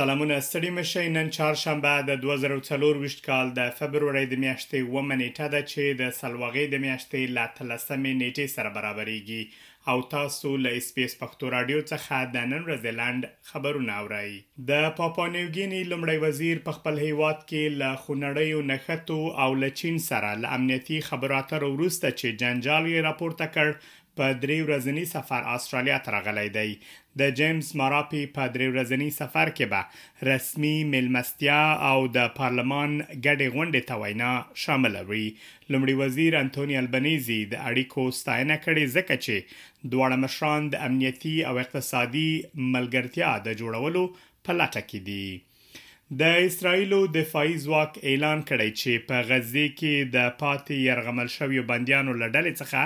سلامونه ستړي مه شئ نن چهارشنبه د 2024 کال د فبرورۍ د میاشتې اومه نیټه ده چې د سلواغې د میاشتې له 13 مې نیټې سره برابرېږي او تاسو له اس بي اس پښتو راډیو څخه د نن ورځې لنډ خبرونه اورئ. د پاپانیوګیني لومړی وزیر په خپل هیواد کې له خونړیو نښتو او له چین سره له امنیتي خبرو اترو وروسته چې جنجال یې راپورته کړ، په درې ورځني سفر آسټرالیا ته راغلی دی. د جیمز ماراپي په درې ورځني سفر کې به رسمي میلمستیا او د پارلمان ګډې غونډې ته وینا شامله وي. لومړي وزیر انتوني البنیزي د اړیکو ستاینه کړې ځکه چې دواړه مشران د امنیتي او اقتصادي ملګرتیا د جوړولو په لټه کې دي. د اسراییلو دفاعي ځواک اعلان کړی چې په غزې کې د پاتې یرغمل شویو بندیانو له ډلې څخه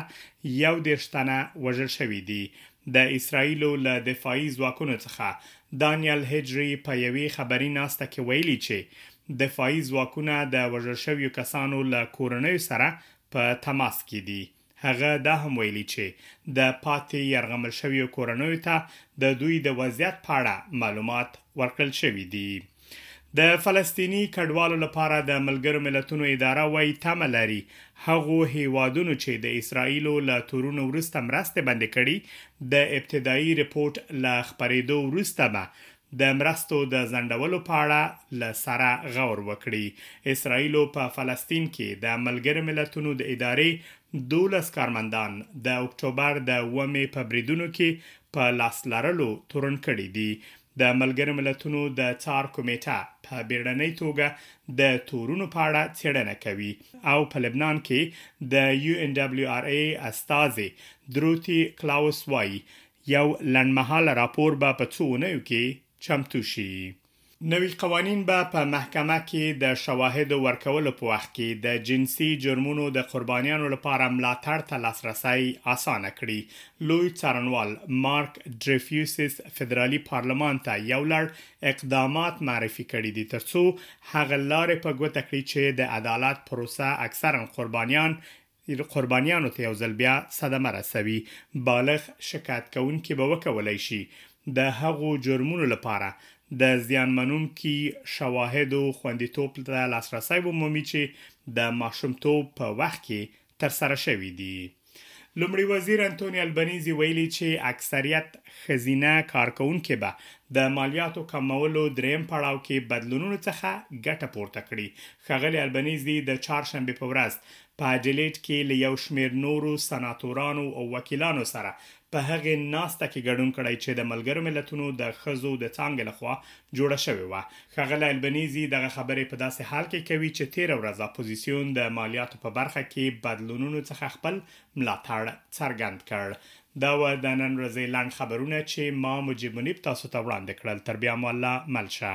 یو دېرش تنه وژل شوي دي. د اسراییلو له دفاعي ځواکونو څخه دانیل هجري په یوې خبري ناسته کې ویلي چې دفاعي ځواکونه د وژل شویو کسانو له کورنیو سره په تماس کې دي. هغه دا هم ویلي چې د پاتې یرغمل شویو کورنیو ته د دوی د وضعیت په اړه معلومات ورکړل شوي دي. د فلسطیني کډوالو لپاره د ملګرو ملتونو اداره وایي تمه لري هغو هیوادونو چې د اسرائیلو له تورونو وروسته مرستې بندې کړي د ابتدايي رپوټ له خپریدو وروسته به د مرستو د ځنډولو په اړه له سره غور وکړي. اسراییلو په فلسطین کې د ملګرو ملتونو د ادارې دولس کارمندان د اکټوبر د اووه مې په بریدونو کې په لاس لرلو تورن کړي دي. د ملګرو ملتونو د څار کمېټه په بیړنۍ توګه د تورونو په اړه څېړنه کوي او په لبنان کې د UNWRA استازې دروتي کلاوس وايي، یو لنډمهاله راپور به په څو اونیو کې چمتو شي. نوي قوانین به په محکمه کې د شواهدو ورکولو په وخت کې د جنسي جرمونو د قربانیانو لپاره ملاتړ ته لاسرسی اسانه کړي. لوی څارنوال مارک ډریفیوسیس فدرالي پارلمان ته یو لړ اقدامات معرفي کړي دي ترڅو هغه لارې په ګوته کړي چې د عدالت پروسه اکثراً قربانیان قربانیانو ته یو ځل بیا صدمه رسوي، بالغ شکایت کوونکي به وکولای شي د هغو جرمونو لپاره د زیان منونکي شواهدو خوندیتوب ته لاسرسی ومومي چې د ماشومتوب په وخت کې ترسره شوي دي. لومړي وزیر انتوني البنیزي ویلي چې اکثریت ښځینه کارکوونکې به د مالیاتو کمولو دریم پړاو کې بدلونونو څخه ګټه پورته کړي. ښاغلي البنیزي د چهارشنبې په ورځ په اډیلیډ کې له یو شمېر نورو سناتورانو او وکیلانو سره په هغې ناسته کې ګډون کړی چې د ملګرو ملتونو د ښځو د څانګې له خوا جوړه شوې وه. ښاغلی البنیزي دغه خبرې په داسې حال کې کوي چې تېره ورځ اپوزیسیون د مالیاتو په برخه کې بدلونونو څخه خپل ملاتړ څرګند کړ. دا وه د نن ورځې لنډ خبرونه چې ما مجیب منیب تاسو ته وړاندې کړل. تر بیا مو الله مل شه.